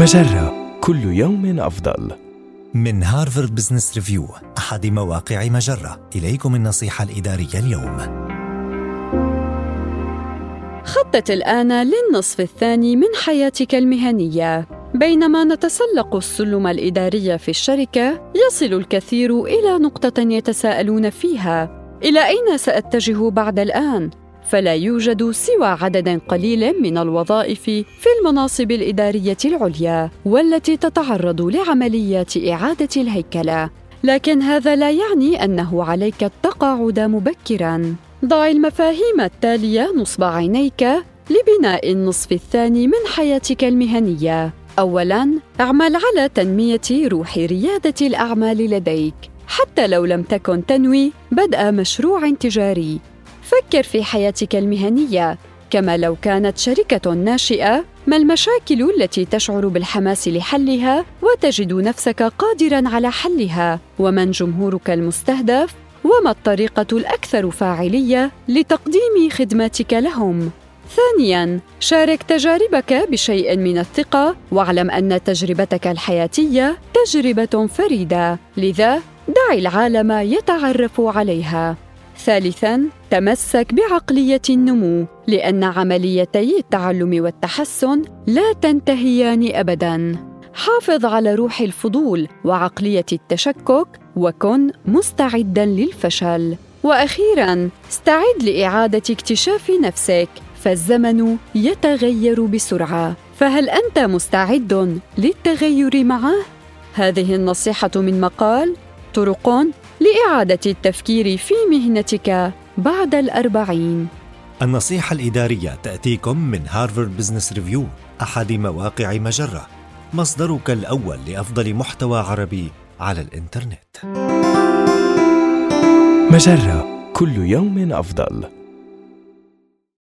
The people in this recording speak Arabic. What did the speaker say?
مجرة. كل يوم أفضل. من هارفارد بزنس ريفيو أحد مواقع مجرة. إليكم النصيحة الإدارية اليوم. خطط الآن للنصف الثاني من حياتك المهنية. بينما نتسلق السلم الإداري في الشركة يصل الكثير إلى نقطة يتساءلون فيها. إلى أين سأتجه بعد الآن؟ فلا يوجد سوى عدد قليل من الوظائف في المناصب الإدارية العليا والتي تتعرض لعمليات إعادة الهيكلة. لكن هذا لا يعني أنه عليك التقاعد مبكرا. ضع المفاهيم التالية نصب عينيك لبناء النصف الثاني من حياتك المهنية. اولا اعمل على تنمية روح ريادة الأعمال لديك. حتى لو لم تكن تنوي بدء مشروع تجاري. فكر في حياتك المهنية. كما لو كانت شركة ناشئة ما المشاكل التي تشعر بالحماس لحلها وتجد نفسك قادرا على حلها؟ ومن جمهورك المستهدف؟ وما الطريقة الأكثر فاعلية لتقديم خدماتك لهم؟ ثانيا شارك تجاربك بشيء من الثقة واعلم أن تجربتك الحياتية تجربة فريدة. لذا دع العالم يتعرف عليها. ثالثا تمسك بعقلية النمو لأن عمليتي التعلم والتحسن لا تنتهيان ابدا. حافظ على روح الفضول وعقلية التشكك وكن مستعدا للفشل. وأخيرا استعد لإعادة اكتشاف نفسك فالزمن يتغير بسرعة. فهل أنت مستعد للتغير معه؟ هذه النصيحة من مقال طرق لإعادة التفكير في مهنتك بعد الأربعين. النصيحة الإدارية تأتيكم من هارفارد بزنس ريفيو أحد مواقع مجرة. مصدرك الأول لأفضل محتوى عربي على الإنترنت. مجرة كل يوم أفضل.